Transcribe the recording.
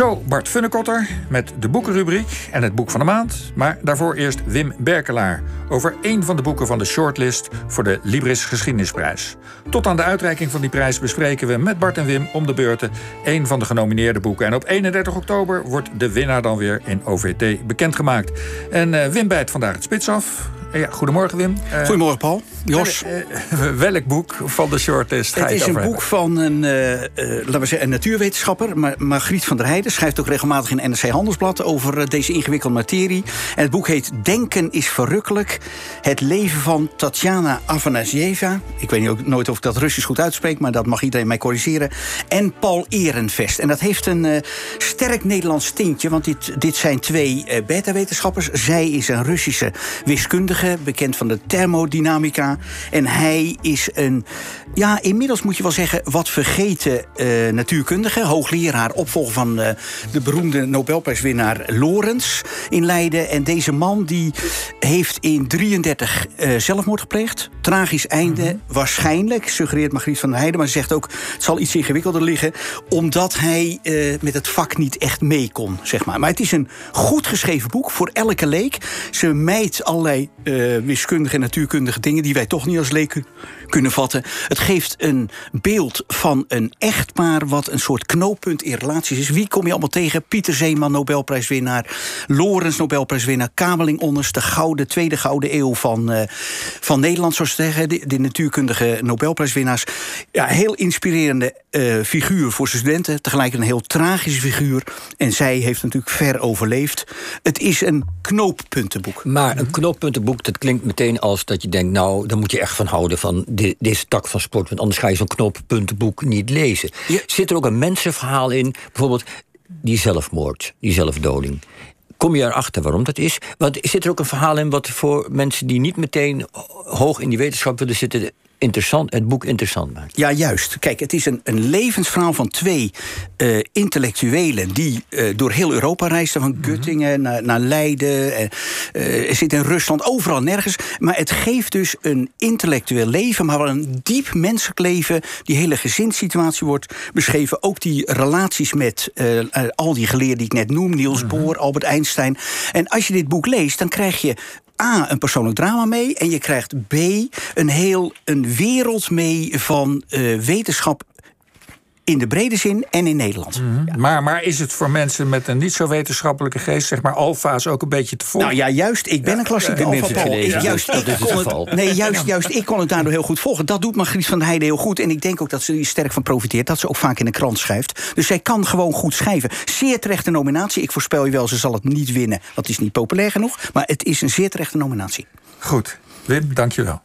Zo, Bart Funnekotter met de boekenrubriek en het boek van de maand. Maar daarvoor eerst Wim Berkelaar over één van de boeken van de shortlist voor de Libris Geschiedenisprijs. Tot aan de uitreiking van die prijs bespreken we met Bart en Wim om de beurten één van de genomineerde boeken. En op 31 oktober wordt de winnaar dan weer in OVT bekendgemaakt. En uh, Wim bijt vandaag het spits af. Ja, goedemorgen Wim. Uh, goedemorgen Paul. Jos. Uh, welk boek van de shortlist Het is een boek van een, laten we zeggen, een natuurwetenschapper, Margriet van der Heijden. Schrijft ook regelmatig in NRC Handelsblad over deze ingewikkelde materie. En het boek heet Denken is verrukkelijk. Het leven van Tatjana Afanasieva. Ik weet ook nooit of ik dat Russisch goed uitspreek, maar dat mag iedereen mij corrigeren. En Paul Ehrenvest. En dat heeft een sterk Nederlands tintje, want dit, dit zijn twee beta-wetenschappers. Zij is een Russische wiskundige bekend van de thermodynamica. En hij is een, ja, inmiddels moet je wel zeggen, wat vergeten uh, natuurkundige. Hoogleraar, opvolger van uh, de beroemde Nobelprijswinnaar Lorenz in Leiden. En deze man die heeft in 33 uh, eh, zelfmoord gepleegd. Tragisch einde, mm -hmm. waarschijnlijk, suggereert Margriet van der Heijden. Maar ze zegt ook, het zal iets ingewikkelder liggen. Omdat hij met het vak niet echt mee kon, zeg maar. Maar het is een goed geschreven boek voor elke leek. Ze mijt allerlei uh, wiskundige en natuurkundige dingen die wij toch niet als leken kunnen vatten. Het geeft een beeld van een echtpaar wat een soort knooppunt in relaties is. Wie kom je allemaal tegen? Pieter Zeeman, Nobelprijswinnaar. Lorenz, Nobelprijswinnaar. Kameling Onders, de gouden, tweede gouden eeuw van, uh, van Nederland, zoals ze zeggen. De, de, natuurkundige Nobelprijswinnaars. Ja, heel inspirerende uh, figuur voor zijn studenten. Tegelijk een heel tragische figuur. En zij heeft natuurlijk ver overleefd. Het is een knooppuntenboek. Maar een knooppuntenboek, dat klinkt meteen als dat je denkt... nou, daar moet je echt van houden, van de, deze tak van sport. Want anders ga je zo'n knooppuntenboek niet lezen. Ja. Zit er ook een mensenverhaal in? Bijvoorbeeld die zelfmoord, die zelfdoding. Kom je erachter waarom dat is? Want zit er ook een verhaal in wat voor mensen die niet meteen hoog in die wetenschap willen zitten interessant, het boek interessant maakt. Ja, juist. Kijk, het is een, een levensverhaal van twee uh, intellectuelen die uh, door heel Europa reisden, van Göttingen naar, naar Leiden, uh, zit in Rusland, overal nergens. Maar het geeft dus een intellectueel leven, maar wel een diep menselijk leven. Die hele gezinssituatie wordt beschreven. Ook die relaties met al die geleerden die ik net noem, Niels Bohr, Albert Einstein. En als je dit boek leest, dan krijg je A, een persoonlijk drama mee. En je krijgt B, een heel een wereld mee van uh, wetenschap in de brede zin en in Nederland. Mm -hmm. ja. maar, maar is het voor mensen met een niet zo wetenschappelijke geest, zeg maar alfa's, ook een beetje te volgen? Nou ja, juist. Ik ben ja, een klassieke alfa. Ja. Juist, dat is het nee, juist, juist. Ik kon het daardoor heel goed volgen. Dat doet Margriet van der Heijden heel goed. En ik denk ook dat ze er sterk van profiteert. Dat ze ook vaak in de krant schrijft. Dus zij kan gewoon goed schrijven. Zeer terechte nominatie. Ik voorspel je wel, ze zal het niet winnen. Want het is niet populair genoeg. Maar het is een zeer terechte nominatie. Goed. Wim, dank je wel.